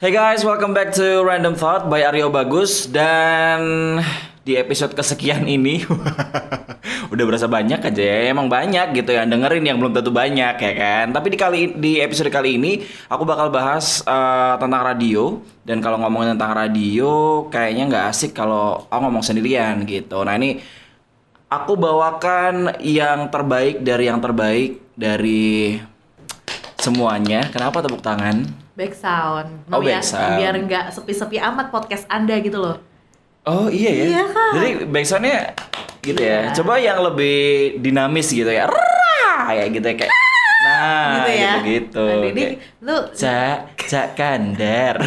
Hey guys, welcome back to Random Thought by Aryo Bagus. Dan di episode kesekian ini udah berasa banyak aja ya. Emang banyak gitu yang dengerin yang belum tentu banyak ya kan. Tapi di kali di episode kali ini aku bakal bahas uh, tentang radio. Dan kalau ngomongin tentang radio kayaknya nggak asik kalau aku ngomong sendirian gitu. Nah ini aku bawakan yang terbaik dari yang terbaik dari semuanya. Kenapa tepuk tangan back sound. Oh, ya, back sound. Biar nggak sepi-sepi amat podcast Anda gitu loh. Oh iya ya. Iya, kan? Jadi backsoundnya gitu ya. Iya. Coba yang lebih dinamis gitu ya. Rah, kayak gitu ya kayak. Nah, gitu ya. gitu. Nah, ini lu Cak, Cak Kandar.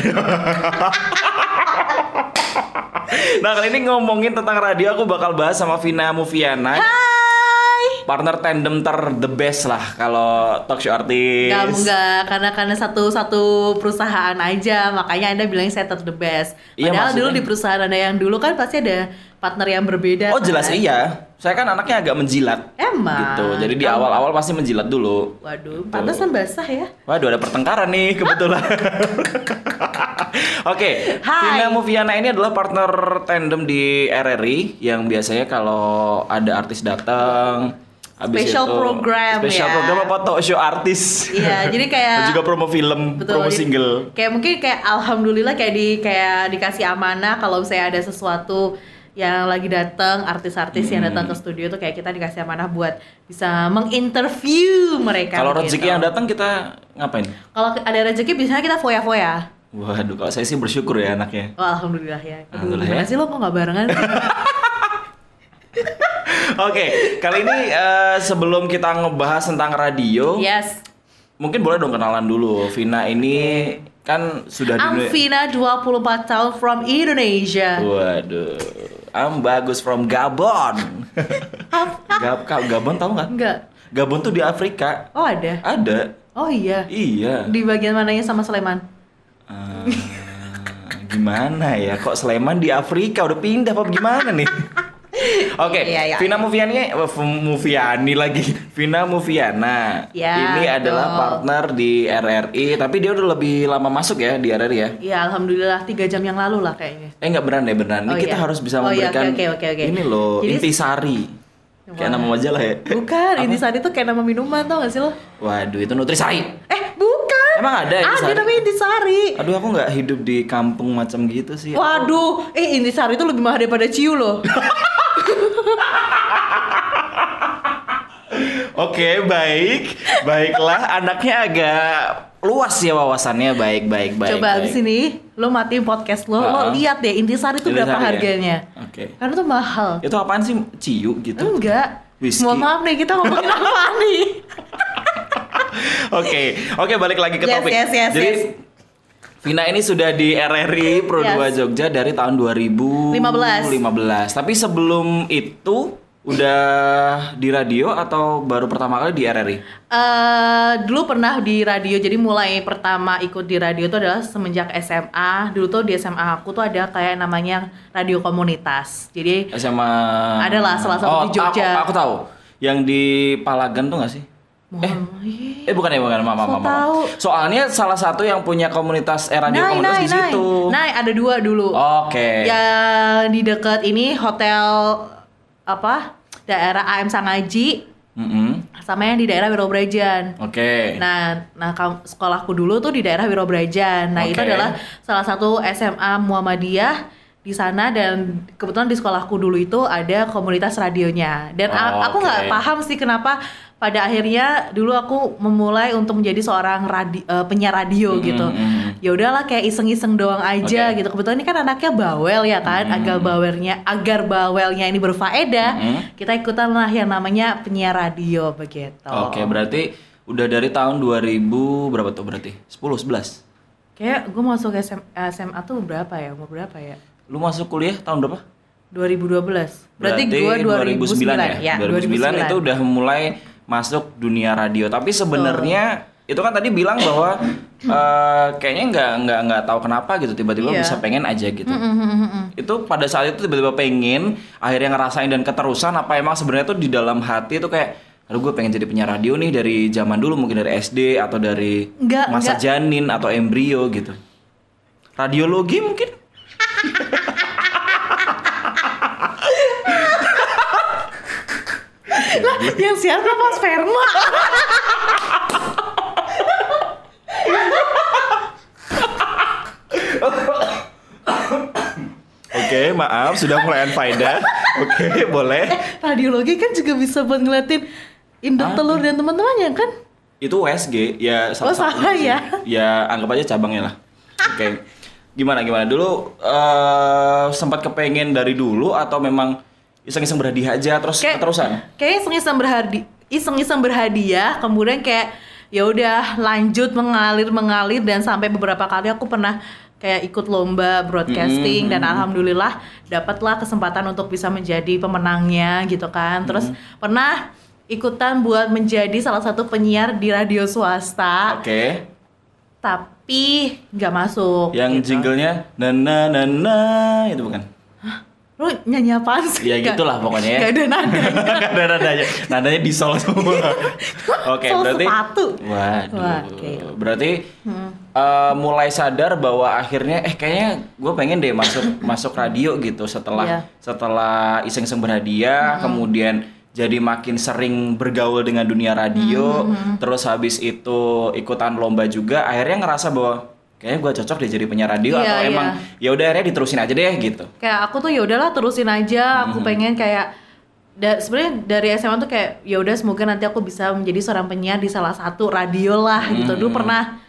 nah kali ini ngomongin tentang radio aku bakal bahas sama Vina Mufiana. Hai. Partner tandem ter the best lah kalau talk show artis. Enggak, enggak, karena karena satu satu perusahaan aja, makanya Anda bilang saya tetap the best. Iya, Padahal dulu maksudnya- di perusahaan Anda yang dulu kan pasti ada partner yang berbeda. Oh jelas kan? iya. Saya kan anaknya agak menjilat. Emang. Gitu. Jadi di awal-awal pasti menjilat dulu. Waduh, pantesan basah ya. Waduh ada pertengkaran nih kebetulan. Oke, Hai. Vina Moviana ini adalah partner tandem di RRI yang biasanya kalau ada artis datang habis Special itu- program special ya. program apa talk show artis. Iya, jadi kayak juga promo film, Betul. promo jadi single. Kayak mungkin kayak alhamdulillah kayak di kayak dikasih amanah kalau saya ada sesuatu yang lagi datang artis-artis yang datang ke studio tuh kayak kita dikasih amanah buat bisa menginterview mereka. Kalau gitu. rezeki yang datang kita ngapain? Kalau ada rezeki biasanya kita foya-foya. Waduh, kalau saya sih bersyukur ya anaknya. Oh, alhamdulillah ya. Aduh, Alhamdulillah ya. sih lo kok nggak barengan? Oke, kali ini eh, sebelum kita ngebahas tentang radio, yes. mungkin boleh dong kenalan dulu. Vina ini kan sudah di Amvina 24 tahun from Indonesia. Waduh, I'm bagus from Gabon. Gab Gabon tahu nggak? Enggak. Gabon tuh di Afrika. Oh, ada. Ada. Oh iya. Iya. Di bagian mananya sama Sleman? Eh, gimana ya? Kok Sleman di Afrika udah pindah apa gimana nih? Oke, Iya, iya, Vina Mufiani, eh, Mufiani lagi. Vina Mufiana. Ya, Ini adalah betul. partner di RRI, tapi dia udah lebih lama masuk ya di RRI ya. Ya, alhamdulillah tiga jam yang lalu lah kayaknya. Eh nggak beneran deh beneran. Ini Oh, kita iya. harus bisa Oh, iya, memberikan oke, oke, oke, oke. ini loh Jadi- intisari. Kayak Wah. nama majalah ya. Bukan, Apa? intisari itu kayak nama minuman tau gak sih lo? Waduh itu nutrisari. Eh, bukan. Emang ada Ada intisari? namanya intisari. Aduh aku nggak hidup di kampung macam gitu sih. Waduh, eh intisari itu lebih mahal daripada ciu loh. Oke baik, baiklah. Anaknya agak luas ya wawasannya. Baik baik baik. Coba baik. abis ini lo matiin podcast lo, lo Uh-uh. lihat deh intisari itu berapa ya? harganya. Oke. Karena tuh mahal. Itu apaan sih ciu gitu? Enggak. Whisky. Mohon maaf nih kita ngomongin apa nih? Oke, oke balik lagi ke Yes, topik. yes, yes, Jadi yes. Vina ini sudah di RRI Pro 2 Yes. Jogja dari tahun 2015. 15. Tapi sebelum itu udah di radio atau baru pertama kali di RRI? Eh dulu pernah di radio, jadi mulai pertama ikut di radio itu adalah semenjak SMA. Dulu tuh di SMA aku tuh ada kayak namanya radio komunitas. Jadi SMA Ada lah, salah satu oh, di Jogja. Aku, aku tahu. Yang di Palagan tuh gak sih? Eh, Mohon- eh bukan ya, bukan. Maaf, maaf. tahu. Soalnya salah satu yang punya komunitas eh, radio komunitas nai, di situ. nai. Ada dua dulu. Oke. Yang di dekat ini hotel apa? Daerah AM Sangaji Mm-mm. sama yang di daerah Wirobrajan. Oke. Nah, nah kam- sekolahku dulu tuh di daerah Wirobrajan. Nah, itu Oke. adalah salah satu SMA Muhammadiyah di sana dan kebetulan di sekolahku dulu itu ada komunitas radionya. Dan Oh, aku nggak oke. paham sih kenapa pada akhirnya dulu aku memulai untuk menjadi seorang radi- eh, penyiar radio Mm, gitu. mm, mm. Ya udahlah kayak iseng-iseng doang aja Oke. gitu. Kebetulan ini kan anaknya bawel ya kan, agar bawelnya agar bawelnya ini berfaedah, Mm. kita ikutan lah yang namanya penyiar radio begitu. Oke, berarti udah dari tahun 2000 berapa tuh berarti? 10 11. Kayak gue masuk SM, SMA tuh berapa ya? Umur berapa ya? Lu masuk kuliah tahun berapa? 2012. Berarti, gue 2009, ya. 2009, itu udah mulai masuk dunia radio. Tapi sebenarnya itu kan tadi bilang bahwa eh, kayaknya nggak nggak nggak tahu kenapa gitu tiba-tiba Iya. bisa pengen aja gitu. Itu pada saat itu tiba-tiba pengen, akhirnya ngerasain dan keterusan apa emang sebenarnya tuh di dalam hati tuh kayak Aduh gue pengen jadi penyiar radio nih dari zaman dulu mungkin dari SD atau dari Nggak, masa nggak. janin atau embrio gitu. radiologi mungkin? Lah, yang siapa pas sperma? Oke, maaf sudah mulai unfaedah. Oke, boleh. Radiologi kan juga bisa buat ngeliatin induk Apa? telur dan teman-temannya kan? Itu USG ya Oh, salah sih. ya. Ya anggap aja cabangnya lah. Oke. Gimana gimana dulu eh, sempat kepengen dari dulu atau memang iseng-iseng berhadiah aja terus Kayak- keterusan? Kayak iseng-iseng berhadiah, iseng-iseng berhadiah, kemudian kayak ya udah lanjut mengalir mengalir dan sampai beberapa kali aku pernah kayak ikut lomba broadcasting dan alhamdulillah dapatlah kesempatan untuk bisa menjadi pemenangnya gitu kan. Terus pernah ikutan buat menjadi salah satu penyiar di radio swasta, Oke. tapi nggak masuk. Yang gitu. jinglenya na na na na itu bukan? Lu nyanyi apaan sih? Ya Nggak- gitulah pokoknya ya. nggak ada nadanya. Gak ada nadanya. Nadanya di sol semua. Oke, Sol berarti sepatu. Waduh. Wah, oke. Berarti eh, mulai sadar bahwa akhirnya eh kayaknya gue pengen deh masuk masuk radio gitu setelah Iya. setelah iseng-iseng berhadiah, kemudian jadi makin sering bergaul dengan dunia radio, terus habis itu ikutan lomba juga, akhirnya ngerasa bahwa kayaknya gue cocok deh jadi penyiar radio Iya, atau iya. emang ya udah akhirnya diterusin aja deh gitu. kayak aku tuh ya udahlah terusin aja aku pengen kayak da, sebenarnya dari SMA tuh kayak ya udah semoga nanti aku bisa menjadi seorang penyiar di salah satu radio lah gitu dulu pernah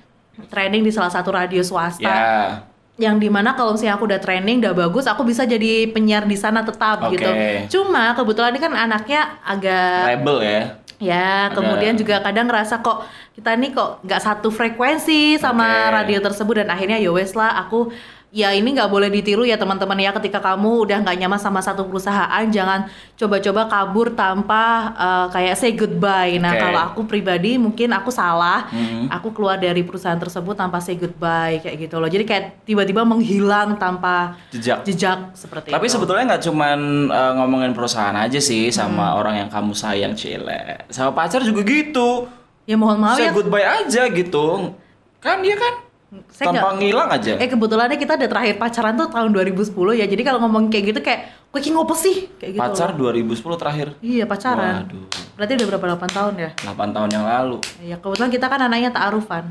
training di salah satu radio swasta Ya. Yang di mana kalau misalnya aku udah training udah bagus aku bisa jadi penyiar di sana tetap Oke. gitu cuma kebetulan ini kan anaknya agak Rebel ya. Ya, Ada- kemudian juga kadang ngerasa kok kita nih kok nggak satu frekuensi sama Oke. radio tersebut dan akhirnya ya wes lah aku ya ini nggak boleh ditiru ya teman-teman ya ketika kamu udah nggak nyaman sama satu perusahaan jangan coba-coba kabur tanpa uh, kayak say goodbye. Nah Oke. kalau aku pribadi mungkin aku salah, Mhm. aku keluar dari perusahaan tersebut tanpa say goodbye kayak gitu loh. Jadi kayak tiba-tiba menghilang tanpa Jejak. jejak seperti Tapi itu. sebetulnya nggak cuman uh, ngomongin perusahaan aja sih Hmm. sama orang yang kamu sayang cile. Sama pacar juga gitu. ya mohon maaf Say ya. goodbye aja gitu. Kan dia kan Saya tanpa ngilang aja. Eh kebetulannya kita ada terakhir pacaran tuh tahun 2010 ya. Jadi kalau ngomong kayak gitu kayak kok iki ngopo sih? Kayak gitu. Pacar loh. 2010 terakhir. Iya, pacaran. Waduh. Berarti udah berapa 8 tahun ya? 8 tahun yang lalu. Iya, kebetulan kita kan anaknya ta'arufan.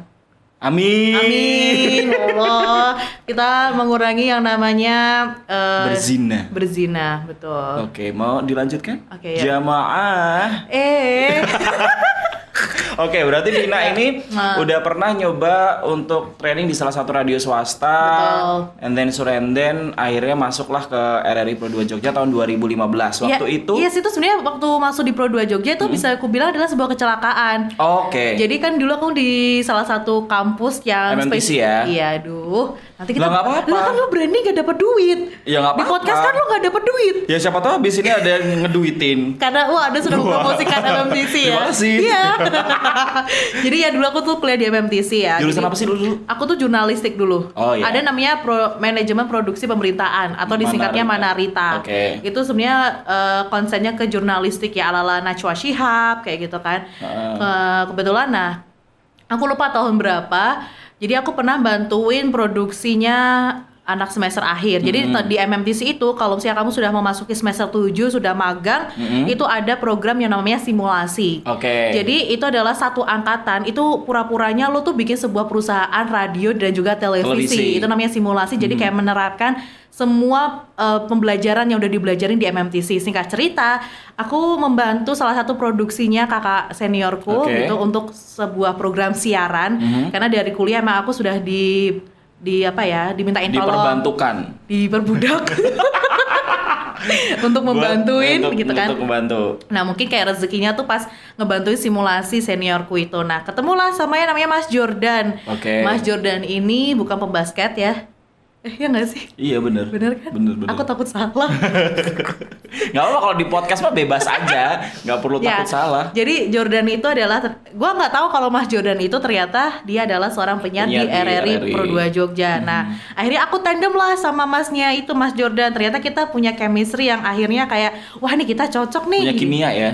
Amin. Amin. ya Allah. Kita mengurangi yang namanya eh, Berzina. Berzina, betul. Oke, mau dilanjutkan? Oke, ya. Jamaah. Eh. Oke, berarti Dina ini Nah. udah pernah nyoba untuk training di salah satu radio swasta. Betul. And then surrenden akhirnya masuklah ke RRI Pro 2 Jogja tahun 2015. Waktu Ya, itu Iya sih itu sebenarnya waktu masuk di Pro 2 Jogja itu bisa aku bilang adalah sebuah kecelakaan. Oke. Jadi kan dulu aku di salah satu kampus yang MMTC ya? Iya, aduh. Nanti kita nggak apa-apa. Lah, kan lu branding gak dapet duit. Ya, nggak Di apa-apa. podcast kan lu gak dapet duit. Ya siapa tahu habis ini ada yang ngeduitin. Karena wah ada sudah mempromosikan MMTC ya. Terima kasih. Iya. Jadi ya dulu aku tuh kuliah di MMTC ya. Jurusan apa sih dulu dulu? Aku tuh jurnalistik dulu. Oh, iya. Ada namanya pro, manajemen produksi pemerintahan atau disingkatnya Manarita. Manarita. Oke. Itu sebenarnya eh, konsennya ke jurnalistik ya ala-ala Najwa Shihab kayak gitu kan. Heeh. Ke- kebetulan nah aku lupa tahun berapa. Jadi aku pernah bantuin produksinya anak semester akhir. Jadi Mm-hmm. di MMTC itu kalau misalnya kamu sudah memasuki semester 7 sudah magang, Mm-hmm. itu ada program yang namanya simulasi. Oke. Jadi itu adalah satu angkatan. Itu pura-puranya lo tuh bikin sebuah perusahaan radio dan juga televisi. Televisi. Itu namanya simulasi. Jadi kayak menerapkan semua eh, pembelajaran yang udah dibelajarin di MMTC. Singkat cerita, aku membantu salah satu produksinya kakak seniorku Oke. gitu untuk sebuah program siaran. Mhm. Karena dari kuliah emang aku sudah di di apa ya dimintain tolong Diperbantukan. diperbudak untuk membantuin untuk, gitu kan Untuk membantu. Nah mungkin kayak rezekinya tuh pas ngebantuin simulasi seniorku itu. Nah ketemulah sama yang namanya Mas Jordan. Oke. Mas Jordan ini bukan pembasket ya. Eh ya nggak sih? Iya bener. Bener kan? Bener bener. Aku takut salah. Nggak apa kalau di podcast mah bebas aja, nggak perlu Ya, takut salah. Jadi Jordan itu adalah, gua nggak tahu kalau Mas Jordan itu ternyata dia adalah seorang penyiar, Penyiar di, RRI RRI. Pro 2 Jogja. Nah akhirnya aku tandem lah sama masnya itu Mas Jordan. Ternyata kita punya chemistry yang akhirnya kayak wah nih kita cocok nih. Punya kimia ya.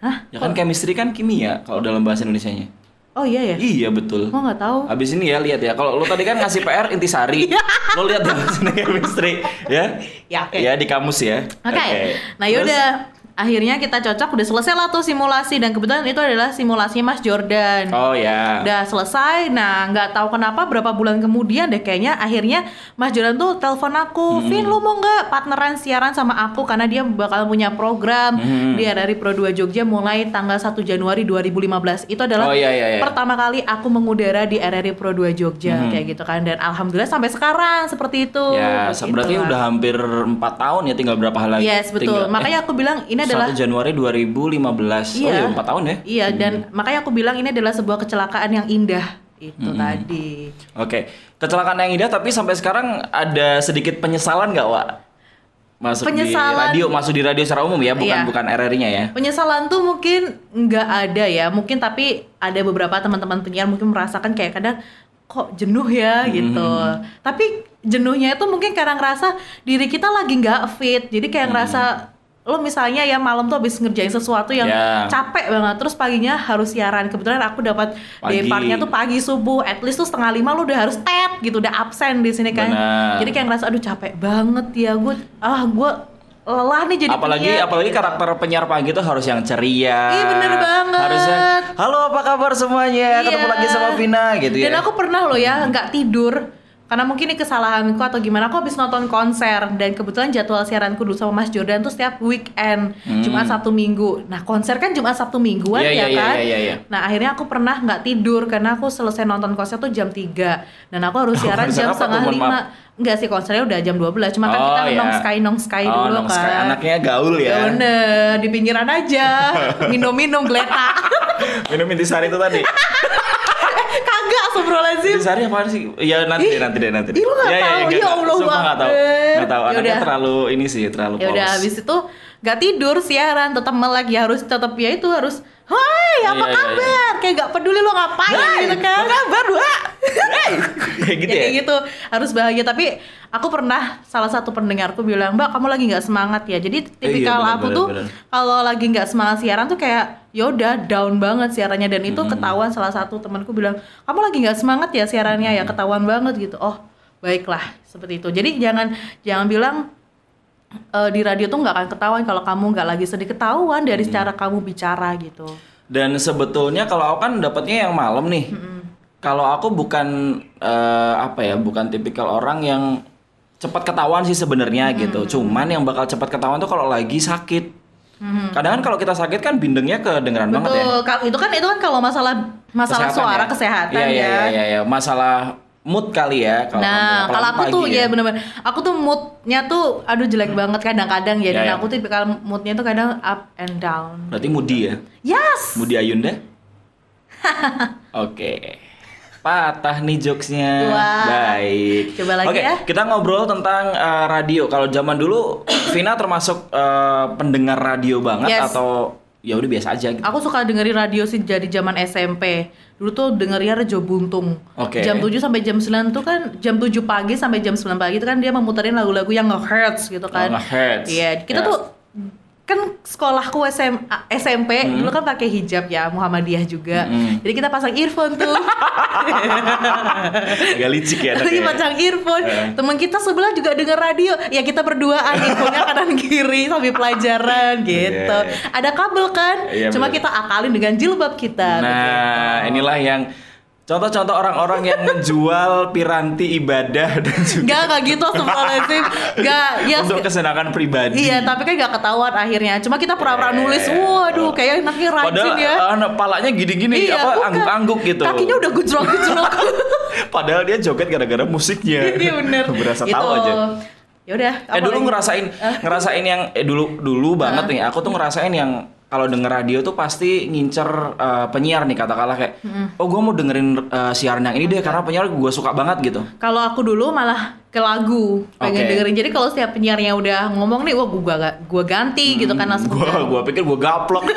Hah? Ya kan chemistry kan kimia kalau dalam bahasa Indonesianya. Oh iya ya? Iya betul. Gua nggak tahu. Abis ini ya lihat ya. Kalau lu tadi kan ngasih PR intisari, lo lihat ya sini chemistry ya. Ya, oke. Ya di kamus ya. Oke. Nah yaudah, akhirnya kita cocok udah selesai lah tuh simulasi dan kebetulan itu adalah simulasi Mas Jordan. Oh ya. Udah selesai, nah nggak tahu kenapa berapa bulan kemudian deh kayaknya akhirnya Mas Jordan tuh telepon aku, Hmm. Vin lu mau nggak partneran siaran sama aku karena dia bakal punya program Hmm. di RRI Pro 2 Jogja mulai tanggal 1 Januari 2015. Itu adalah Oh, iya, iya, iya. pertama kali aku mengudara di RRI Pro 2 Jogja Hmm. kayak gitu kan dan alhamdulillah sampai sekarang seperti itu. Ya, Begitu berarti udah hampir empat tahun ya, tinggal berapa hal lagi? Yes, betul. Tinggal- Makanya aku bilang ini eh, adalah 1 Januari 2015. Oh Iya. ya, 4 tahun ya? Iya, dan makanya aku bilang ini adalah sebuah kecelakaan yang indah itu Hmm. tadi. Oke, kecelakaan yang indah tapi sampai sekarang ada sedikit penyesalan nggak, Wak? Masuk Penyesalan- di radio, masuk di radio secara umum ya, bukan Iya. bukan RRI-nya ya. Penyesalan tuh mungkin nggak ada ya, mungkin tapi ada beberapa teman-teman penyiar mungkin merasakan kayak kadang kok jenuh ya gitu. Hmm. Tapi jenuhnya itu mungkin karena ngerasa diri kita lagi nggak fit, jadi kayak Hmm. ngerasa lo misalnya ya malam tuh habis ngerjain sesuatu yang Ya. capek banget terus paginya harus siaran kebetulan aku dapat day Pagi. partnya tuh pagi subuh at least tuh setengah lima lo udah harus tet gitu udah absen di sini kan Benar. jadi kayak ngerasa aduh capek banget ya gue ah gue lelah nih jadi apalagi penyiar. apalagi karakter penyiar pagi itu harus yang ceria. Ih, bener banget. Harusnya halo apa kabar semuanya? Ketemu Iya. lagi sama Vina gitu ya. Dan aku pernah loh ya nggak tidur karena mungkin ini kesalahanku atau gimana aku habis nonton konser dan kebetulan jadwal siaranku dulu sama Mas Jordan tuh setiap weekend Jumat Sabtu Minggu. Nah konser kan Jumat Sabtu Mingguan Hmm. Iya, ya iya, iya, kan. iya, iya. Nah akhirnya aku pernah nggak tidur karena aku selesai nonton konser tuh jam 3 dan aku harus siaran Konser jam setengah lima. Enggak sih konsernya udah jam 12 cuma kan Oh, kita iya. nong sky nong sky Oh, dulu Nong kan. Sky. Anaknya gaul ya. Ya bener, di pinggiran aja, minum-minum geletak. Minum intisari itu tadi. Kagak, astagfirullahaladzim. Intisari apaan sih? Ya nanti deh, nanti deh, nanti deh. ih, lu nggak Ya, ya, tahu? nggak Ya tahu. Allah, Sumpah nggak tahu. Nggak tahu. Ya Anaknya udah. terlalu ini sih, terlalu ya udah polos. habis itu nggak tidur siaran tetap melek ya harus tetap ya itu harus Hai apa Iya, iya, kabar? Kayak gak peduli lo ngapain Hai, gitu kan? apa kabar? Hey! Kayak gitu Ya, ya. kayak gitu. Harus bahagia. Tapi aku pernah salah satu pendengarku bilang mbak kamu lagi nggak semangat ya? Jadi tipikal benar, aku benar, tuh kalau lagi nggak semangat siaran tuh kayak yaudah down banget siarannya. Dan itu ketahuan salah satu temanku bilang kamu lagi nggak semangat ya siarannya ya? Ketahuan banget gitu. Oh baiklah seperti itu. Jadi jangan jangan bilang eh, di radio tuh nggak akan ketahuan kalau kamu nggak lagi sedih ketahuan dari cara kamu bicara gitu Dan sebetulnya kalau aku kan dapatnya yang malam nih. Kalau aku bukan eh, apa ya, bukan tipikal orang yang cepat ketahuan sih sebenarnya gitu. Cuman yang bakal cepat ketahuan tuh kalau lagi sakit. Kadang kan kalau kita sakit kan bindengnya kedengeran banget ya. betul itu kan itu kan kalau masalah masalah Kesehatan suara ya? kesehatan Iya, ya iya, iya, iya. Masalah mood kali ya kalau Nah, kalau aku tuh pagi ya bener-bener, aku tuh moodnya tuh aduh jelek banget kadang-kadang ya, Ya, dan ya. aku tipikal moodnya tuh kadang up and down. Berarti Mudi ya? Yes. Mudi Ayunda? Oke. Patah nih jokesnya. Wah. Baik. Coba lagi Oke, ya. kita ngobrol tentang eh, radio. Kalau zaman dulu Vina termasuk eh, pendengar radio banget Yes. atau ya udah biasa aja gitu. Aku suka dengerin radio sih dari zaman SMP. Dulu tuh dengerin Rejo Buntung. Oke. Jam 7 sampai jam 9 tuh kan jam 7 pagi sampai jam 9 pagi itu kan dia memuterin lagu-lagu yang nge-hits gitu kan. Oh, nge-hits. Iya, kita Ya. tuh kan sekolahku SM, SMP dulu kan pakai hijab ya Muhammadiyah juga. Hmm. Jadi kita pasang earphone tuh. Agak licik ya Lagi anaknya. pasang earphone. Eh. Teman kita sebelah juga denger radio. Ya kita berduaan earphone-nya kanan kiri sambil pelajaran gitu. Iya, iya. Ada kabel kan? Iya, Cuma kita akalin dengan jilbab kita. Nah, inilah yang contoh-contoh orang-orang yang menjual piranti ibadah dan juga Enggak, enggak gitu astagfirullahaladzim. Enggak, ya untuk kesenangan pribadi. Iya, tapi kan gak ketahuan akhirnya. Cuma kita pura-pura Eh, nulis, waduh, kayak anaknya rajin Padahal ya. eh, anak palanya gini-gini Iya, apa angguk-angguk gitu. Kakinya udah gujrok-gujrok. Padahal dia joget gara-gara musiknya. Iya bener. Berasa Gitu. tahu aja. Ya udah. Eh dulu ngerasain ngerasain yang eh dulu dulu banget nih. Aku tuh ngerasain yang kalau denger radio tuh pasti ngincer eh, penyiar nih katakanlah kayak oh gue mau dengerin eh, siaran yang ini deh karena penyiar gue suka banget gitu. Kalau aku dulu malah ke lagu pengen Oke. dengerin. Jadi kalau setiap penyiarnya udah ngomong nih, wah gua gua ganti gitu kan langsung. Gua gua pikir gue gaplok.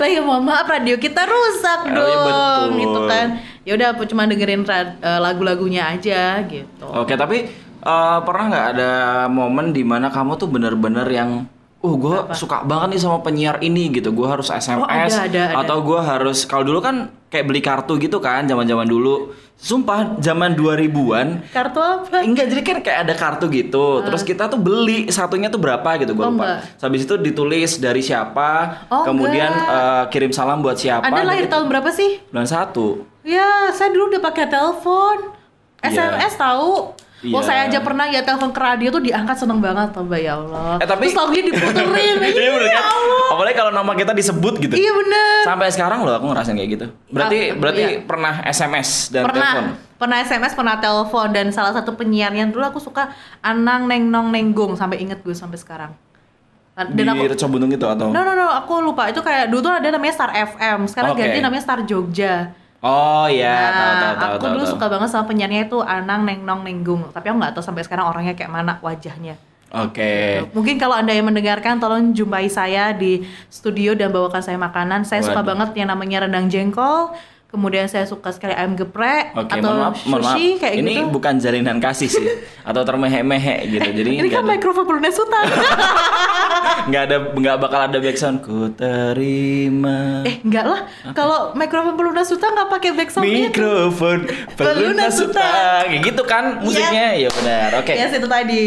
lah ya mohon maaf radio kita rusak Oh, iya, dong betul. gitu kan. Ya udah aku cuma dengerin eh, lagu-lagunya aja gitu. Oke tapi eh, pernah nggak ada momen di mana kamu tuh bener-bener yang oh gue suka banget nih sama penyiar ini gitu gue harus SMS Oh, ada, ada, ada. atau gue harus kalau dulu kan kayak beli kartu gitu kan zaman zaman dulu sumpah zaman 2000-an Kartu apa? Enggak, jadi kan kayak ada kartu gitu. Terus kita tuh beli satunya tuh berapa gitu, gue Oh, lupa. enggak. Habis itu ditulis dari siapa, Oh, kemudian enggak. eh, kirim salam buat siapa. Anda lahir gitu. tahun berapa sih? Bulan satu. Ya, saya dulu udah pakai telepon. Iya. SMS tahu. Oh, Iya. saya aja pernah ya telepon ke radio tuh diangkat seneng banget, Mbak ya Allah. Eh, tapi- Terus lagunya diputerin. Iya bener iya, kan? Allah. Apalagi kalau nama kita disebut gitu. Iya bener. Sampai sekarang loh aku ngerasain kayak gitu. Berarti berarti iya. pernah SMS dan pernah telepon. pernah SMS pernah telepon dan salah satu penyiarnya dulu aku suka Anang Neng Nong Nenggong sampai inget gue sampai sekarang dan Di aku Reco Buntung itu atau? no no no aku lupa itu kayak dulu tuh ada namanya Star FM sekarang Oke. ganti namanya Star Jogja Oh iya, Nah, tahu tahu tahu aku tahu. dulu tahu. suka banget sama penyiarnya itu Anang Neng Nong Nenggung tapi aku nggak tahu sampai sekarang orangnya kayak mana wajahnya Oke. Mungkin kalau Anda yang mendengarkan tolong jumpai saya di studio dan bawakan saya makanan. Saya suka Waduh. banget yang namanya rendang jengkol. Kemudian saya suka sekali ayam geprek Oke, atau maaf, mohon maaf. sushi kayak Ini gitu. bukan jalinan kasih sih, atau termehe-mehe gitu. Jadi Ini kan nggak ada- mikrofon Brunei Sultan. nggak ada nggak bakal ada backsound ku terima eh, enggak lah. Kalau mikrofon pelunas Sultan nggak pakai backsound mikrofon Pelunas utang kayak gitu kan musiknya ya benar oke Yes, itu tadi.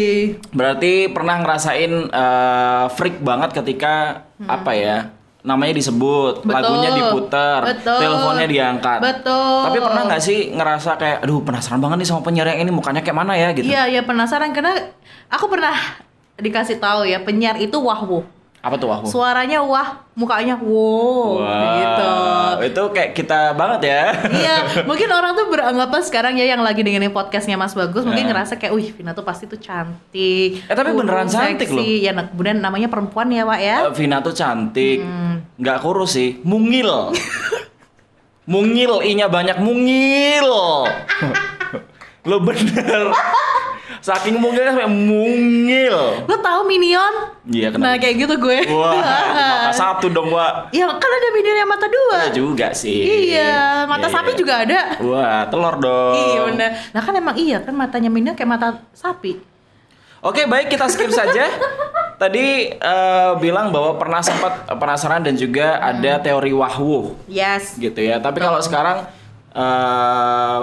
berarti pernah ngerasain eh, freak banget ketika apa ya namanya disebut Betul. lagunya diputar Betul. teleponnya diangkat Betul. tapi pernah nggak sih ngerasa kayak aduh penasaran banget nih sama penyiar yang ini mukanya kayak mana ya gitu Iya, iya penasaran karena aku pernah dikasih tahu ya penyiar itu wahwu. Apa tuh wahwu Suaranya wah, mukanya wow, Wah, gitu. itu kayak kita banget ya iya, mungkin orang tuh beranggapan sekarang ya yang lagi dengerin podcastnya Mas Bagus mungkin Nah. ngerasa kayak, wih Vina tuh pasti tuh cantik. Eh, tapi beneran cantik loh. Ya, nah, kemudian namanya perempuan ya, Pak ya. Eh, Vina tuh cantik, Hmm. nggak kurus sih, mungil. mungil, inya banyak mungil. Lo bener. Saking mungilnya sampai mungil. Lo tahu Minion? Iya kenapa? Nah, kayak gitu gue. Wah, mata satu dong, Wak. ya, kan ada Minion yang mata dua. Ada juga sih. Iya, mata Iya, sapi iya. juga ada. Wah, telur dong. Iya bener. Nah kan emang iya kan matanya Minion kayak mata sapi. Oke, baik kita skip saja. Tadi eh, bilang bahwa pernah sempat penasaran dan juga ada teori wahwu. Yes. gitu ya. Tapi kalau sekarang eh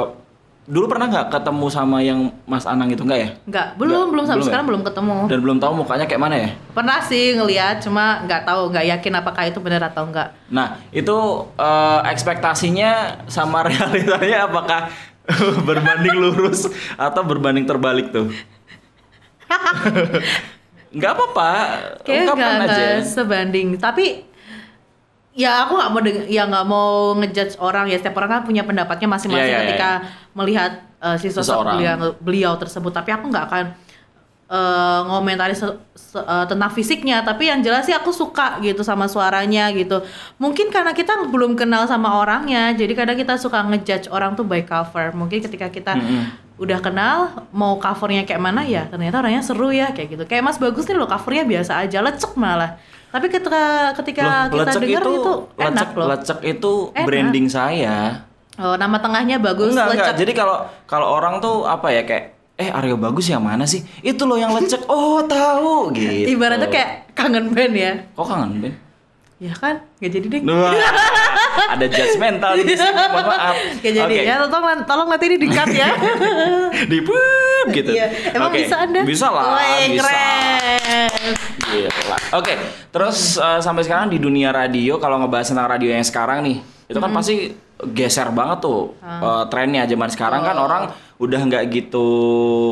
dulu pernah nggak ketemu sama yang Mas Anang itu enggak ya? Enggak, belum Nggak, belum sampai belum ya? sekarang belum ketemu. Dan belum tahu mukanya kayak mana ya? Pernah sih ngelihat, cuma nggak tahu, nggak yakin apakah itu benar atau enggak. Nah, itu eh, ekspektasinya sama realitanya apakah berbanding lurus atau berbanding terbalik tuh? Nggak apa-apa, Kayaknya ungkapkan nggak aja. nggak sebanding. Tapi ya aku nggak mau ya nggak mau ngejudge orang ya setiap orang kan punya pendapatnya masing-masing Iya, iya, ketika melihat uh, si sosok Seseorang. beliau, beliau tersebut. Tapi aku nggak akan uh, ngomentari se- se- uh, tentang fisiknya. Tapi yang jelas sih aku suka gitu sama suaranya gitu. Mungkin karena kita belum kenal sama orangnya, jadi kadang kita suka ngejudge orang tuh by cover. Mungkin ketika kita Mm-mm. udah kenal mau covernya kayak mana ya ternyata orangnya seru ya kayak gitu kayak Mas Bagus nih loh covernya biasa aja lecek malah tapi ketika ketika Loh, kita dengar itu, enak lecek, loh lecek itu Enak. branding saya. Oh, nama tengahnya bagus enggak, lecek enggak. Jadi kalau kalau orang tuh apa ya kayak eh Aryo bagus yang mana sih? Itu loh yang lecek. Oh, tahu gitu. ibaratnya kayak kangen band ya kok kangen, Ben? ya kan nggak jadi deh Wah, ada judgmental di sini, mohon maaf. Nggak jadi Oke. ya tolong tolong nanti ini di cut ya Di pup gitu. Iya. emang Oke. bisa anda Bisa lah, Woi, bisa. keren Gila. Oke, terus eh, sampai sekarang di dunia radio kalau ngebahas tentang radio yang sekarang nih, itu Hmm. kan pasti geser banget tuh eh, trennya zaman sekarang kan orang udah nggak gitu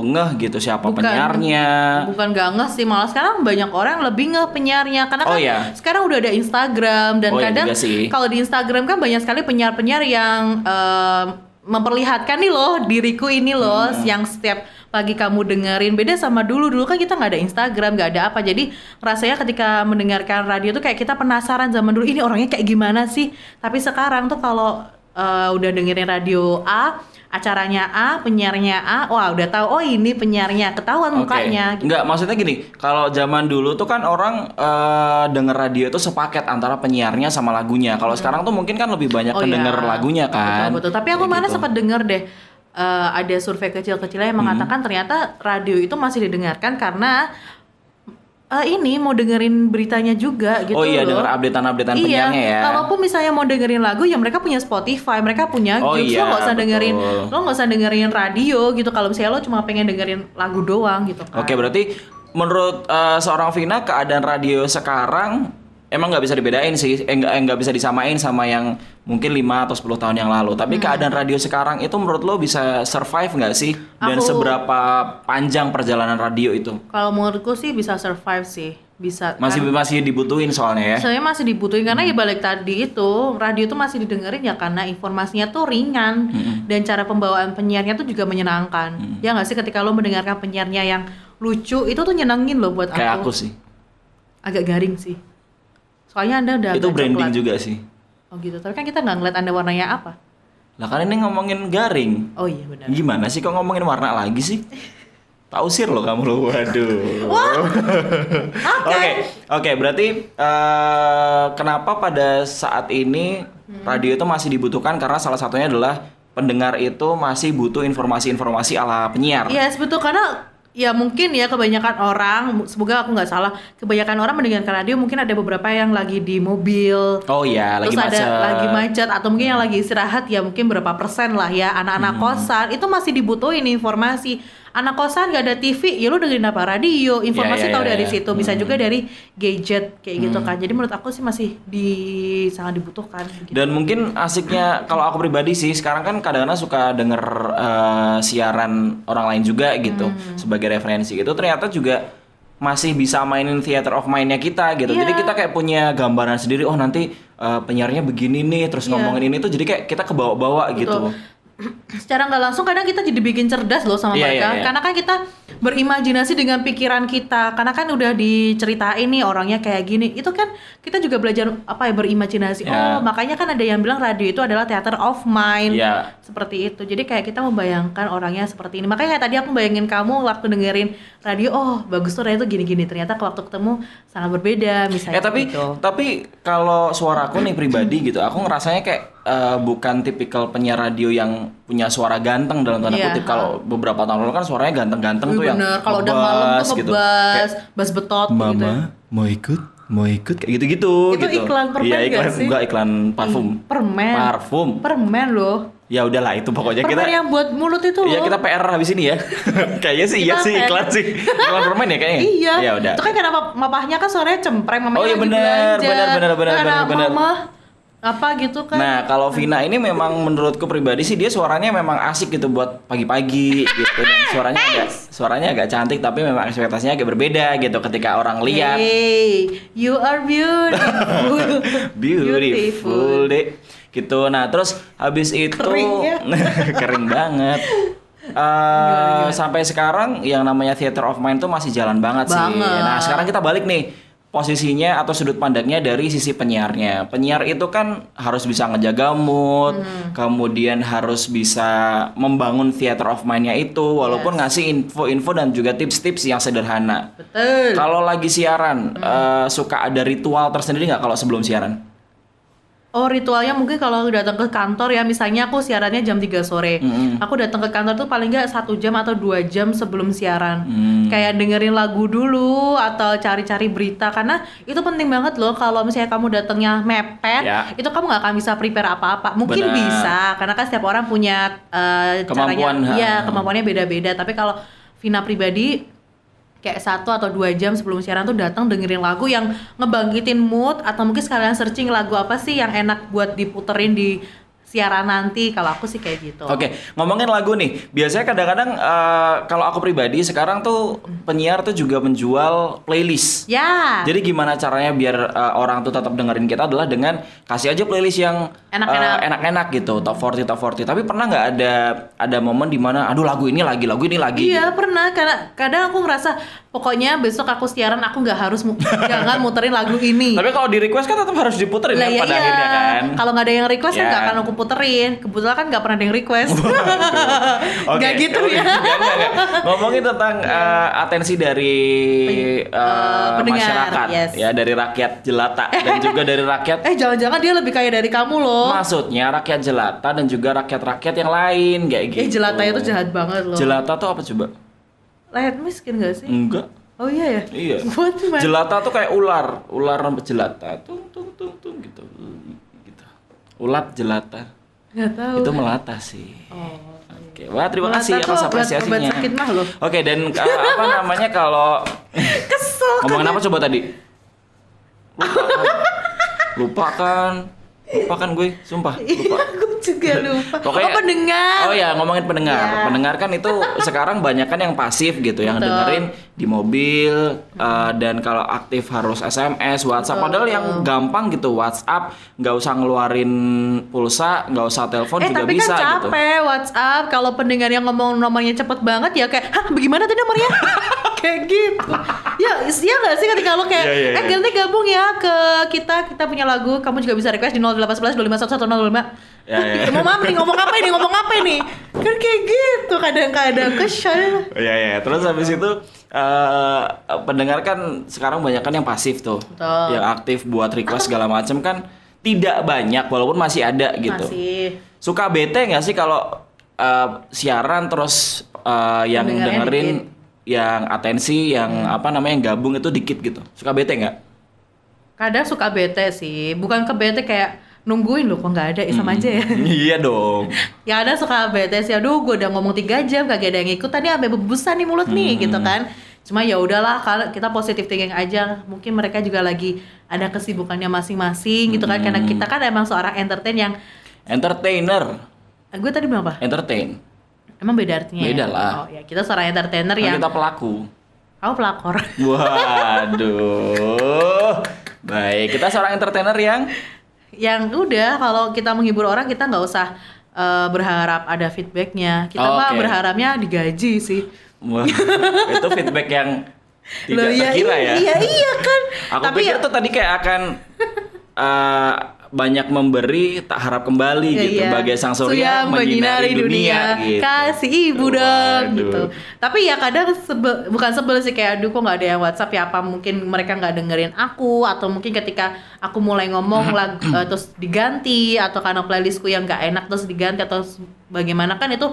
ngeh gitu siapa Bukan. penyiarnya. Bukan gak ngeh sih, malah sekarang banyak orang lebih ngeh penyiarnya karena Oh, kan iya. sekarang udah ada Instagram dan Oh, iya kadang sih. kalau di Instagram kan banyak sekali penyiar-penyiar yang em, memperlihatkan nih loh diriku ini loh Hmm. yang setiap pagi kamu dengerin. Beda sama dulu dulu kan kita nggak ada Instagram nggak ada apa. Jadi rasanya ketika mendengarkan radio tuh kayak kita penasaran zaman dulu ini orangnya kayak gimana sih? Tapi sekarang tuh kalau eh, udah dengerin radio A acaranya A penyiarnya A wah udah tahu oh ini penyiarnya ketahuan Oke. mukanya gitu. Enggak, maksudnya gini, kalau zaman dulu tuh kan orang eh, denger radio itu sepaket antara penyiarnya sama lagunya. Kalau sekarang tuh mungkin kan lebih banyak Hmm. Oh kedenger iya. lagunya kan. Betul, betul. Tapi aku Kayak mana gitu. sempat denger deh eh, ada survei kecil-kecilnya yang mengatakan ternyata radio itu masih didengarkan karena eh, ini mau dengerin beritanya juga gitu oh iya loh. denger updatean-updatean Iya, penyiarnya ya. kalaupun misalnya mau dengerin lagu ya mereka punya Spotify, mereka punya Oh Joox, iya, lo nggak usah dengerin, betul. lo nggak usah dengerin radio gitu. Kalau misalnya lo cuma pengen dengerin lagu doang gitu kan. Oke, berarti menurut eh, seorang Vina keadaan radio sekarang emang nggak bisa dibedain sih, eh, nggak eh, nggak bisa disamain sama yang mungkin 5 atau 10 tahun yang lalu. Hmm. Tapi keadaan radio sekarang itu menurut lo bisa survive nggak sih? Dan Aku- seberapa panjang perjalanan radio itu? Kalau menurutku sih bisa survive sih, bisa. Masih Karena- masih dibutuhin soalnya ya. Saya masih dibutuhin karena ya balik tadi itu radio tuh masih didengerin ya karena informasinya tuh ringan dan cara pembawaan penyiarnya tuh juga menyenangkan. Ya nggak sih ketika lo mendengarkan penyiarnya yang lucu itu tuh nyenengin loh buat Kayak aku. aku sih. Agak garing sih. Soalnya anda udah Itu branding coklat. juga sih. Oh gitu. Tapi kan kita nggak ngeliat anda warnanya apa. Lah kan ini ngomongin garing. Oh iya benar. Gimana sih kok ngomongin warna lagi sih? Tausir lo kamu lo, waduh. Oke, oke. Berarti eh, kenapa pada saat ini Hmm. radio itu masih dibutuhkan karena salah satunya adalah pendengar itu masih butuh informasi-informasi ala penyiar. Iya sebetulnya karena ya mungkin ya kebanyakan orang, semoga aku nggak salah, kebanyakan orang mendengarkan radio mungkin ada beberapa yang lagi di mobil, Oh iya, lagi terus ada macet. lagi macet atau mungkin yang lagi istirahat ya mungkin berapa persen lah ya anak-anak Hmm. kosan itu masih dibutuhin informasi anak kosan gak ada TV ya lu dengerin apa radio informasi Ya, ya, tahu ya, dari ya. situ bisa Hmm. juga dari gadget kayak gitu kan jadi menurut aku sih masih di sangat dibutuhkan gitu. Dan mungkin asiknya kalau aku pribadi sih sekarang kan kadang-kadang suka denger eh, siaran orang lain juga gitu Hmm. sebagai referensi itu ternyata juga masih bisa mainin theater of mind-nya kita gitu. Iya. Jadi kita kayak punya gambaran sendiri oh nanti eh, penyiarnya begini nih terus Iya. ngomongin ini tuh jadi kayak kita kebawa-bawa gitu. Secara nggak langsung kadang kita jadi bikin cerdas loh sama Iya, mereka iya, iya. karena kan kita berimajinasi dengan pikiran kita. Karena kan udah diceritain nih orangnya kayak gini. Itu kan kita juga belajar apa ya berimajinasi. Iya. oh makanya kan ada yang bilang radio itu adalah theater of mind. Iya. seperti itu. Jadi kayak kita membayangkan orangnya seperti ini. Makanya kayak tadi aku bayangin kamu waktu dengerin radio oh bagus tuh radio tuh gini-gini. Ternyata waktu ketemu sangat berbeda misalnya Eh tapi gitu. tapi kalau suaraku nih pribadi gitu, aku ngerasanya kayak eh, bukan tipikal penyiar radio yang punya suara ganteng dalam tanda Iya, kutip. Kalau beberapa tahun lalu kan suaranya ganteng-ganteng tuh yang bener kalau udah malam tuh gitu. ngebas Kayak, bass betot Mama gitu mau ikut, mau ikut kayak gitu-gitu Itu gitu. iklan permen Iya, iklan gak sih? enggak iklan parfum. Ih, permen Parfum. permen loh Ya udahlah itu pokoknya permen kita yang buat mulut itu loh Iya kita PR habis ini ya. kayaknya sih iya sih iklan sih. Iklan permen ya kayaknya. iya Ya udah. itu kan kenapa mapahnya kan suaranya cempreng mamanya Oh, iya, lagi bener, belanja. bener, bener, bener, Apa gitu kan Nah, kalau Vina ini memang menurutku pribadi sih dia suaranya memang asik gitu buat pagi-pagi gitu dan suaranya agak suaranya agak cantik tapi memang ekspektasinya agak berbeda gitu ketika orang lihat hey you are beautiful beautiful deh gitu. Nah, terus habis itu Kering ya. kering banget. Eh, sampai sekarang yang namanya theater of mind tuh masih jalan banget, sih. Banget. Nah, sekarang kita balik nih posisinya atau sudut pandangnya dari sisi penyiarnya. Penyiar itu kan harus bisa ngejaga mood, Hmm. kemudian harus bisa membangun theater of mind-nya itu walaupun ngasih info-info dan juga tips-tips yang sederhana. betul Kalau lagi siaran, Hmm. eh, suka ada ritual tersendiri nggak kalau sebelum siaran? Oh ritualnya mungkin kalau datang ke kantor ya misalnya aku siarannya jam 3 sore Mm-mm. Aku datang ke kantor tuh paling nggak satu jam atau dua jam sebelum siaran Hmm. Kayak dengerin lagu dulu atau cari-cari berita Karena itu penting banget loh kalau misalnya kamu datangnya mepet Ya. Itu kamu nggak akan bisa prepare apa-apa Mungkin Benar. bisa karena kan setiap orang punya eh, Kemampuan, caranya ha. Iya kemampuannya beda-beda Tapi kalau Vina pribadi kayak satu atau dua jam sebelum siaran tuh datang dengerin lagu yang ngebangkitin mood atau mungkin sekalian searching lagu apa sih yang enak buat diputerin di siaran nanti kalau aku sih kayak gitu Oke, ngomongin lagu nih. Biasanya kadang-kadang eh, kalau aku pribadi sekarang tuh penyiar tuh juga menjual playlist. ya Jadi gimana caranya biar eh, orang tuh tetap dengerin kita adalah dengan kasih aja playlist yang Enak-enak. enak-enak gitu, top 40 top 40. Tapi pernah nggak ada ada momen di mana aduh lagu ini lagi, lagu ini lagi. Iya pernah karena kadang aku ngerasa pokoknya besok aku siaran aku nggak harus mu- jangan muterin lagu ini. Tapi kalau di request kan tetap harus diputerin Lah kan ya pada iya. akhirnya kan. Kalau nggak ada yang request kan Ya. nggak akan aku puterin. Kebetulan kan nggak pernah ada yang request. Oke, Nggak gitu ya. Ngomongin tentang eh, atensi dari pendengar, masyarakat yes. ya dari rakyat jelata dan juga dari rakyat eh jangan-jangan dia lebih kaya dari kamu loh. maksudnya rakyat jelata dan juga rakyat-rakyat yang lain kayak gitu. Eh jelata itu jahat banget loh. Jelata tuh apa coba? Rakyat miskin gak sih? Enggak. Oh iya ya? Iya. Buat? Jelata tuh kayak ular, ular jelata. Tung tung tung tung gitu. gitu. Ulat jelata. Nggak tahu. Itu melata sih. Oh. Oke, wah terima Melata kasih atas apresiasinya. obat sakit mah loh. Oke, dan uh, apa namanya kalau Kesel. ngomongin apa coba tadi? Lupa kan? Lupa kan? Lupa kan gue, sumpah. Iya, Lupa. aku juga lupa. Pokoknya- oh pendengar. Oh ya, ngomongin pendengar. Ya. Pendengar kan itu sekarang banyak kan yang pasif gitu, yang Betul. dengerin di mobil uh, dan kalau aktif harus SMS, WhatsApp. Betul, Padahal betul. yang gampang gitu, WhatsApp nggak usah ngeluarin pulsa, nggak usah telepon Eh juga tapi bisa kan gitu. capek WhatsApp kalau pendengar yang ngomong nomornya cepet banget ya kayak hah bagaimana tadi nomornya kayak gitu ya iya nggak sih ketika lo kayak Iya, iya, eh iya. nanti gabung ya ke kita kita punya lagu kamu juga bisa request di 0811 251 Ya, ya. mau nih ngomong apa ini ngomong apa ini kan kayak gitu kadang-kadang kesel Iya ya, terus habis itu eh pendengar kan sekarang banyak kan yang pasif tuh, Betul. yang aktif buat request segala macam kan tidak banyak walaupun masih ada gitu. masih Suka bete nggak sih kalau eh, siaran terus eh, yang dengerin dikit. yang atensi, yang apa namanya yang gabung itu dikit gitu. Suka bete nggak? kadang suka bete sih bukan ke bete kayak nungguin loh kok nggak ada? Ya sama aja ya. Iya dong. ya ada suka bete sih aduh gue udah ngomong tiga jam kagak ada yang ikut. Tadi sampai bebusan nih mulut nih gitu kan. Cuma ya udahlah kalau kita positif thinking aja. Mungkin mereka juga lagi ada kesibukannya masing-masing gitu kan. Karena kita kan emang seorang entertain yang Entertainer, eh, gue tadi bilang apa? Entertain. emang beda artinya ya? Beda lah. oh ya kita seorang entertainer yang kita pelaku. kamu pelakor. Waduh. Baik, kita seorang entertainer yang yang udah kalau kita menghibur orang kita nggak usah eh, berharap ada feedbacknya kita mah Oke. berharapnya digaji sih Wah, itu feedback yang tidak Loh, ya terkira ya. iya iya kan Aku tapi pikir ya tuh tadi kayak akan eh, banyak memberi tak harap kembali Iya, gitu. Iya. bagai sang surya menyinari dunia, gitu. kasih ibu dong gitu. Tapi ya kadang sebel, bukan sebel sih kayak aduh kok nggak ada yang WhatsApp ya? Apa mungkin mereka nggak dengerin aku? Atau mungkin ketika aku mulai ngomong lag, eh, terus diganti atau karena playlistku yang nggak enak terus diganti atau bagaimana? Kan itu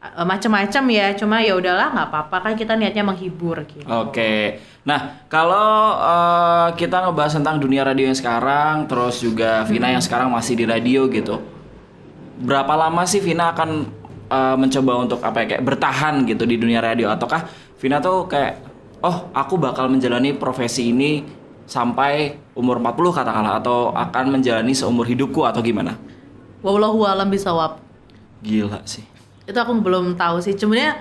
eh, macam-macam ya. Cuma ya udahlah nggak apa-apa. Kan kita niatnya menghibur gitu. Oke. Nah, kalau eh, kita ngebahas tentang dunia radio yang sekarang, terus juga Vina yang sekarang masih di radio gitu. Berapa lama sih Vina akan eh, mencoba untuk apa ya kayak bertahan gitu di dunia radio ataukah Vina tuh kayak oh, aku bakal menjalani profesi ini sampai umur 40 katakanlah atau akan menjalani seumur hidupku atau gimana? wallahu alam bisawab Gila sih. itu aku belum tahu sih cuman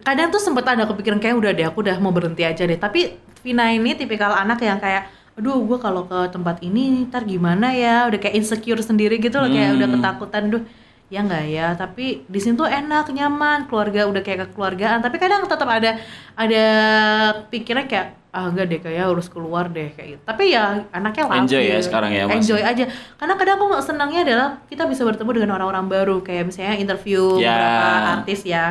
kadang tuh sempet ada kepikiran kayak udah deh aku udah mau berhenti aja deh tapi Vina ini tipikal anak yang kayak aduh gue kalau ke tempat ini ntar gimana ya udah kayak insecure sendiri gitu loh kayak udah Hmm. ketakutan duh ya nggak ya tapi di sini tuh enak nyaman keluarga udah kayak kekeluargaan tapi kadang tetap ada ada pikiran kayak ah enggak deh kayak harus keluar deh kayak gitu tapi ya anaknya labil. Enjoy ya sekarang ya, Mas? enjoy aja karena kadang aku nggak senangnya adalah kita bisa bertemu dengan orang-orang baru kayak misalnya interview Ya. beberapa artis ya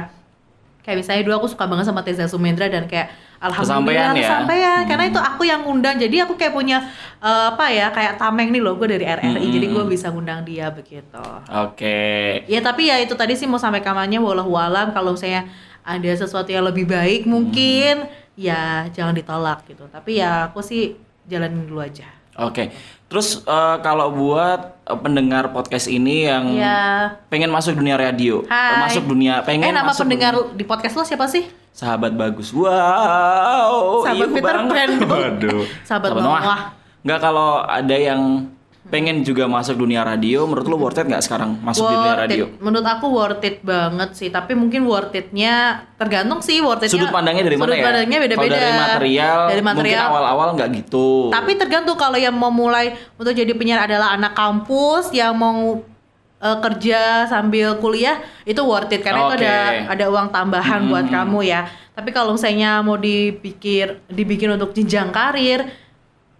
kayak misalnya dulu aku suka banget sama Teza Sumendra dan kayak Kesampaian alhamdulillah ya? kesampaian. karena Hmm. itu aku yang ngundang jadi aku kayak punya eh, apa ya kayak tameng nih loh gue dari RRI Hmm. jadi gue bisa ngundang dia begitu Oke. ya tapi ya itu tadi sih mau sampai kamarnya wallahu alam kalau misalnya ada sesuatu yang lebih baik mungkin ya jangan ditolak gitu tapi ya aku sih jalanin dulu aja Oke. Terus eh, kalau buat eh, pendengar podcast ini yang ya pengen masuk dunia radio, Hai. masuk dunia pengen eh nama masuk pendengar di podcast lo siapa sih sahabat bagus. Wow. Sahabat iya Peter. Pan. Waduh. Sahabat Noah. Enggak kalau ada yang pengen juga masuk dunia radio, menurut lu worth it nggak sekarang masuk di dunia Worth radio? it. Menurut aku worth it banget sih, tapi mungkin worth it-nya tergantung sih worth it-nya. Sudut pandangnya dari mana sudut ya? pandangnya beda-beda. Dari material, Dari mungkin material. awal-awal nggak gitu. Tapi tergantung kalau yang mau mulai untuk jadi penyiar adalah anak kampus yang mau eh, kerja sambil kuliah itu worth it karena itu Oke. ada ada uang tambahan buat Hmm. kamu ya. Tapi kalau misalnya mau dipikir dibikin untuk jenjang karir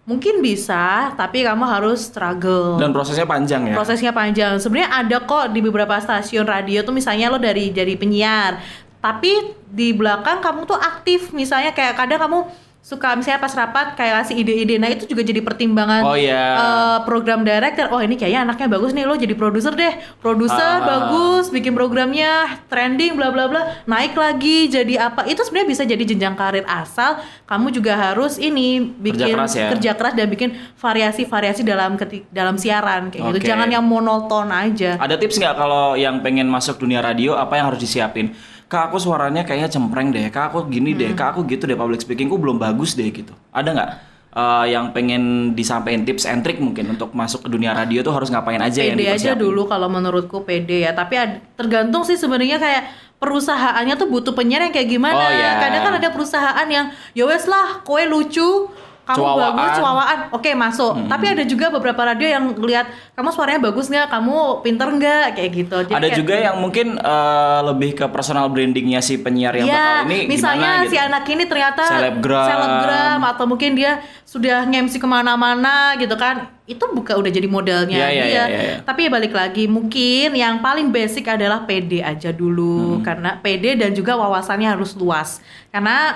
mungkin bisa, tapi kamu harus struggle. Dan prosesnya panjang ya. prosesnya panjang. Sebenarnya ada kok di beberapa stasiun radio tuh misalnya lo dari jadi penyiar, tapi di belakang kamu tuh aktif. Misalnya kayak kadang kamu suka misalnya pas rapat kayak kasih ide-ide nah itu juga jadi pertimbangan Oh, iya. eh, program director oh ini kayaknya anaknya bagus nih lo jadi produser deh produser Ah. bagus bikin programnya trending bla bla bla naik lagi jadi apa itu sebenarnya bisa jadi jenjang karir asal kamu juga harus ini bikin keras ya. kerja keras dan bikin variasi-variasi dalam dalam siaran kayak gitu Oke. jangan yang monoton aja Ada tips nggak kalau yang pengen masuk dunia radio apa yang harus disiapin? Kak aku suaranya kayaknya cempreng deh, kak aku gini deh, Hmm. kak aku gitu deh public speakingku belum bagus deh gitu. Ada nggak eh, yang pengen disampaikan tips and trick mungkin untuk masuk ke dunia radio tuh harus ngapain aja yang pede aja dipersiapin? dulu kalau menurutku pede ya tapi ad- tergantung sih sebenarnya kayak perusahaannya tuh butuh penyiar yang kayak gimana Oh, iya. kadang kan ada perusahaan yang ya wes lah kue lucu kamu Cuawaan. bagus cuawaan oke masuk tapi ada juga beberapa radio yang ngelihat kamu suaranya bagus nggak kamu pinter nggak kayak gitu Jadi Ada kayak- juga yang mungkin eh, lebih ke personal brandingnya si penyiar yang Ya, bakal ini misalnya gimana si gitu. anak ini ternyata Selebgram. selebgram, atau mungkin dia sudah nge-MC ke mana-mana gitu kan, itu bukan udah jadi modelnya Iya, iya, dia. iya, iya, iya. Tapi ya balik lagi, mungkin yang paling basic adalah PD aja Hmm. dulu, karena PD dan juga wawasannya harus luas, karena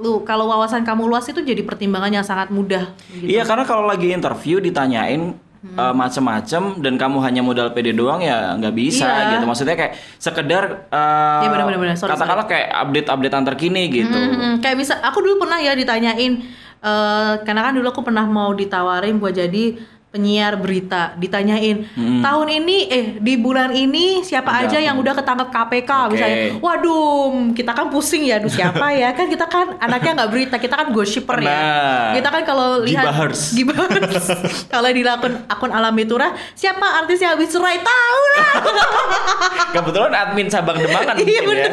lu kalau wawasan kamu luas itu jadi pertimbangan yang sangat mudah. Gitu. Iya karena kalau lagi interview ditanyain Hmm. eh, macem-macem dan kamu hanya modal PD doang ya nggak bisa Iya. gitu. Maksudnya kayak sekedar benar. Sorry, katakanlah kayak update-update terkini gitu. Mm-mm. Kayak bisa, aku dulu pernah ya ditanyain, eh karena kan dulu aku pernah mau ditawarin buat jadi penyiar berita, ditanyain tahun ini, eh di bulan ini siapa Ada aja yang udah ketangkep KPK Oke. misalnya, waduh kita kan pusing ya, aduh siapa ya, kan kita kan anaknya nggak berita, kita kan gosipper ya, Nah. kita kan kalau lihat Gibahers. Gibahers. kalau di akun akun Alami Tura, siapa artis yang habis cerai tahu lah. Kebetulan admin cabang Demangan Iya, ya.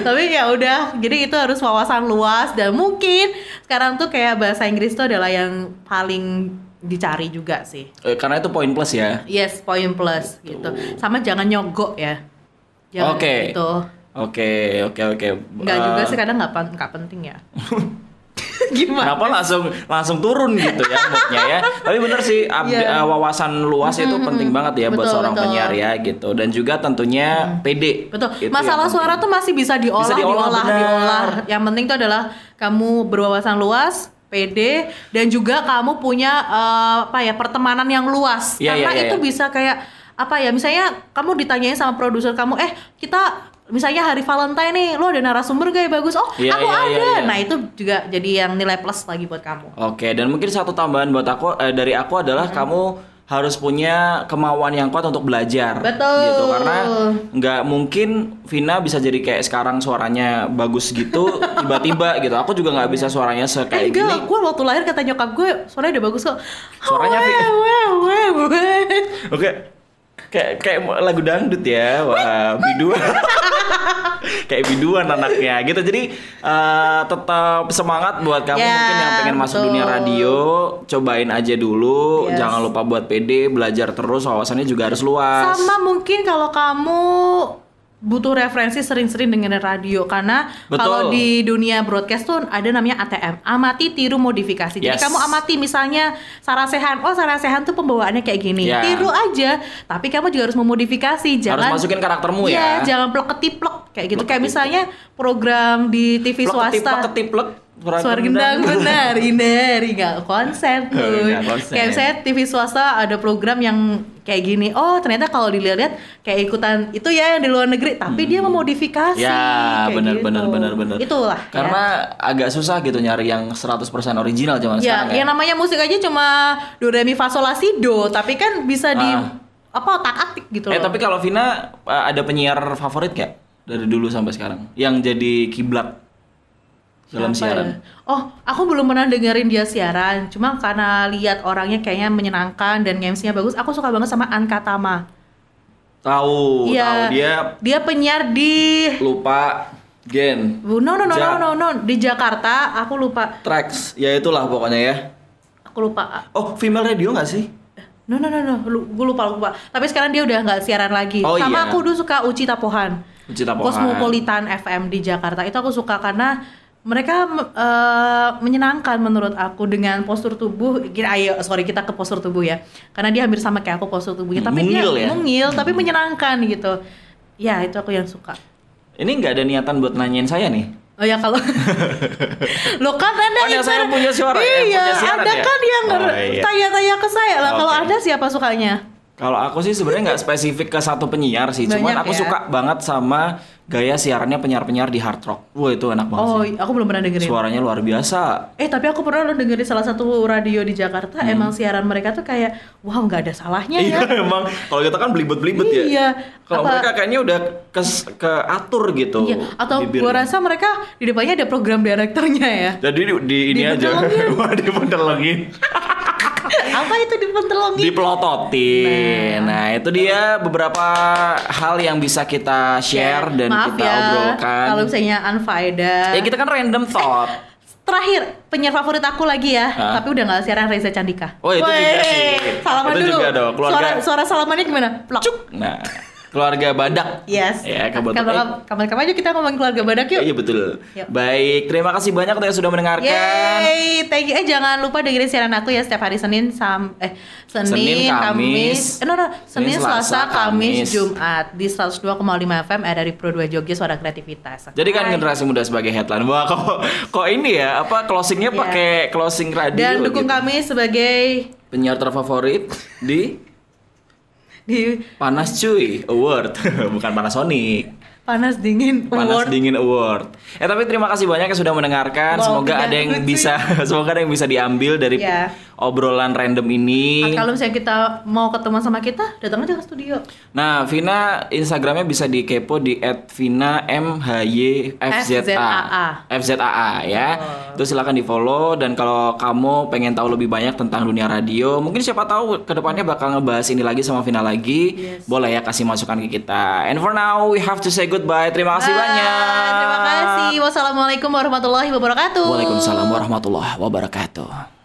Tapi ya udah, jadi itu harus wawasan luas dan mungkin sekarang tuh kayak bahasa Inggris tuh adalah yang paling dicari juga sih. Eh, karena itu poin plus ya. Yes, point plus gitu. Sama jangan nyogok ya. Jangan Oke. gitu. Oke, oke, oke. Enggak Eh, juga sih kadang nggak pen- penting ya. Gimana? Kenapa langsung langsung turun gitu ya moodnya ya? Tapi bener sih upda- Iya. wawasan luas itu penting banget ya buat Betul, seorang betul. penyiar ya gitu. Dan juga tentunya PD. Betul. Itu Masalah yang suara penting. tuh masih bisa diolah, Bisa diolah, diolah, diolah. Yang penting tuh adalah kamu berwawasan luas, PD, dan juga kamu punya eh, apa ya pertemanan yang luas. Iya, Karena iya, iya, itu iya. bisa kayak apa ya? Misalnya kamu ditanyain sama produser kamu, eh kita misalnya hari Valentine nih, lo ada narasumber gak ya bagus? Oh, Iya, aku iya, ada. iya, iya. Nah itu juga jadi yang nilai plus lagi buat kamu. Oke, dan mungkin satu tambahan buat aku eh, dari aku adalah kamu harus punya kemauan yang kuat untuk belajar. Betul. Gitu karena nggak mungkin Vina bisa jadi kayak sekarang suaranya bagus gitu tiba-tiba gitu. Aku juga nggak bisa suaranya Eh sekayak gini. enggak, gue waktu lahir kata nyokap gue suaranya udah bagus kok. Suaranya. Oke. Kayak kayak lagu dangdut ya. Wah, biduan. kayak biduan anaknya gitu. Jadi eh, tetap semangat buat kamu Ya, mungkin yang pengen masuk betul. dunia radio, cobain aja dulu. Yes. Jangan lupa buat PD, belajar terus, wawasannya juga harus luas. Sama mungkin kalau kamu butuh referensi sering-sering dengerin radio. Karena kalau di dunia broadcast tuh ada namanya ATM amati tiru modifikasi. Jadi Yes. kamu amati misalnya Sarah Sehan. Oh Sarah Sehan tuh pembawaannya kayak gini. Ya. tiru aja. Tapi kamu juga harus memodifikasi. Jangan harus masukin karaktermu Iya, ya. jangan plek ketiplek kayak gitu. Kayak Plek-ketiplek. misalnya program di TV Plek-ketiplek, swasta. ketiplek, Suara gendang benar, benar, nggak konsen tuh. Kayak saya TV swasta ada program yang kayak gini. Oh ternyata kalau dilihat-lihat kayak ikutan itu ya yang di luar negeri, tapi dia memodifikasi. Hmm. Ya, benar gitu. benar benar benar. Itulah. ya. Karena agak susah gitu nyari yang 100% original zaman ya, sekarang ya. yang namanya musik aja cuma do re mi fa sol la si do, tapi kan bisa di Ah. apa otak atik gitu Eh loh. tapi kalau Vina eh, ada penyiar favorit gak dari dulu sampai sekarang yang jadi kiblat dalam Siapa siaran? ya? Oh, aku belum pernah dengerin dia siaran. Cuma karena lihat orangnya kayaknya menyenangkan dan MC-nya bagus, aku suka banget sama Anka Tama. Tahu, Iya. tahu dia Dia penyiar di lupa gen no no no no Ja- no no di Jakarta. Aku lupa. tracks ya itulah pokoknya ya. Aku lupa. Oh female radio nggak sih? No no no no, gue lupa lupa. Tapi sekarang dia udah nggak siaran lagi. Oh, Sama iya. aku dulu suka Uci Tapohan. Uci Tapohan. Cosmopolitan FM di Jakarta. Itu aku suka karena mereka eh, menyenangkan menurut aku dengan postur tubuh. Gini, ayo sorry kita ke postur tubuh ya. Karena dia hampir sama kayak aku postur tubuhnya. Tapi Mungil dia ya? mungil, tapi menyenangkan gitu. Ya itu aku yang suka. Ini nggak ada niatan buat nanyain saya nih. Oh ya kalau lo kan ada Oh, saya punya suara, eh, Iya, punya siaran ada ya? kan yang Oh, iya. tanya-tanya ke saya lah. Kalau Oke. ada siapa sukanya? Kalau aku sih sebenarnya nggak spesifik ke satu penyiar sih, cuman Banyak aku ya. suka banget sama gaya siarannya penyiar-penyiar di hard rock. Wah itu enak banget Oh, sih. aku belum pernah dengerin. Suaranya luar biasa. Eh tapi aku pernah lo dengerin salah satu radio di Jakarta. Hmm. Emang siaran mereka tuh kayak, wow nggak ada salahnya Iya ya. emang kalau kita kan belibet-belibet ya. Iya. Kalau mereka kayaknya udah ke keatur gitu. Iya. Atau bibirnya. gua rasa mereka di depannya ada program direkturnya ya. Jadi di, di ini aja. Dipentelengin. Wah, dipentelengin. Apa itu dipentelongin? Dipelototin. Nah, itu dia beberapa hal yang bisa kita share dan Maaf kita ya, obrolkan. Kalau misalnya unfaedah. Ya kita kan random thought. Terakhir, penyiar favorit aku lagi ya, Hah? tapi udah nggak siaran Reza Candika. Oh, itu juga Wey, sih. Salaman Itu dulu. juga dong, keluarga- Suara, suara salamannya gimana? Plak. Nah, keluarga Badak. Yes. Ya, Kapan- kebetulan. Kapan-kapan aja kita ngomongin keluarga badak yuk. Iya betul. Yuk. Baik, terima kasih banyak yang sudah mendengarkan. Yeay, thank you. Eh jangan lupa dengerin siaran aku ya setiap hari Senin sam eh Senin, Senin, Kamis, Kamis. eh no no, Senin, Senin, Selasa, Selasa, Kamis, Kamis. Jumat di 102,5 FM ada di Pro 2 Jogja Suara Kreativitas. Jadi kan Hai. generasi muda sebagai headline. Wah, kok kok ini ya apa closingnya Iya. pakai closing radio dan dukung gitu. kami sebagai penyiar terfavorit di di Panas Cuy Award, bukan Panasonic. Panas Dingin Panas Award. Dingin Award. Eh tapi terima kasih banyak yang sudah mendengarkan. Wow, semoga ada yang bisa semoga ada yang bisa diambil dari Iya. Obrolan random ini. Kalau misalnya kita mau ketemu sama kita, datang aja ke studio. Nah, Vina Instagramnya bisa dikepo di @vina_mhyfza FZAA ya. Itu silakan di follow dan kalau kamu pengen tahu lebih banyak tentang dunia radio, mungkin siapa tahu ke depannya bakal ngebahas ini lagi sama Vina lagi. Yes. Boleh ya kasih masukan ke kita. And for now we have to say goodbye. Terima kasih Ah, banyak. Terima kasih. Wassalamualaikum warahmatullahi wabarakatuh. Waalaikumsalam warahmatullahi wabarakatuh.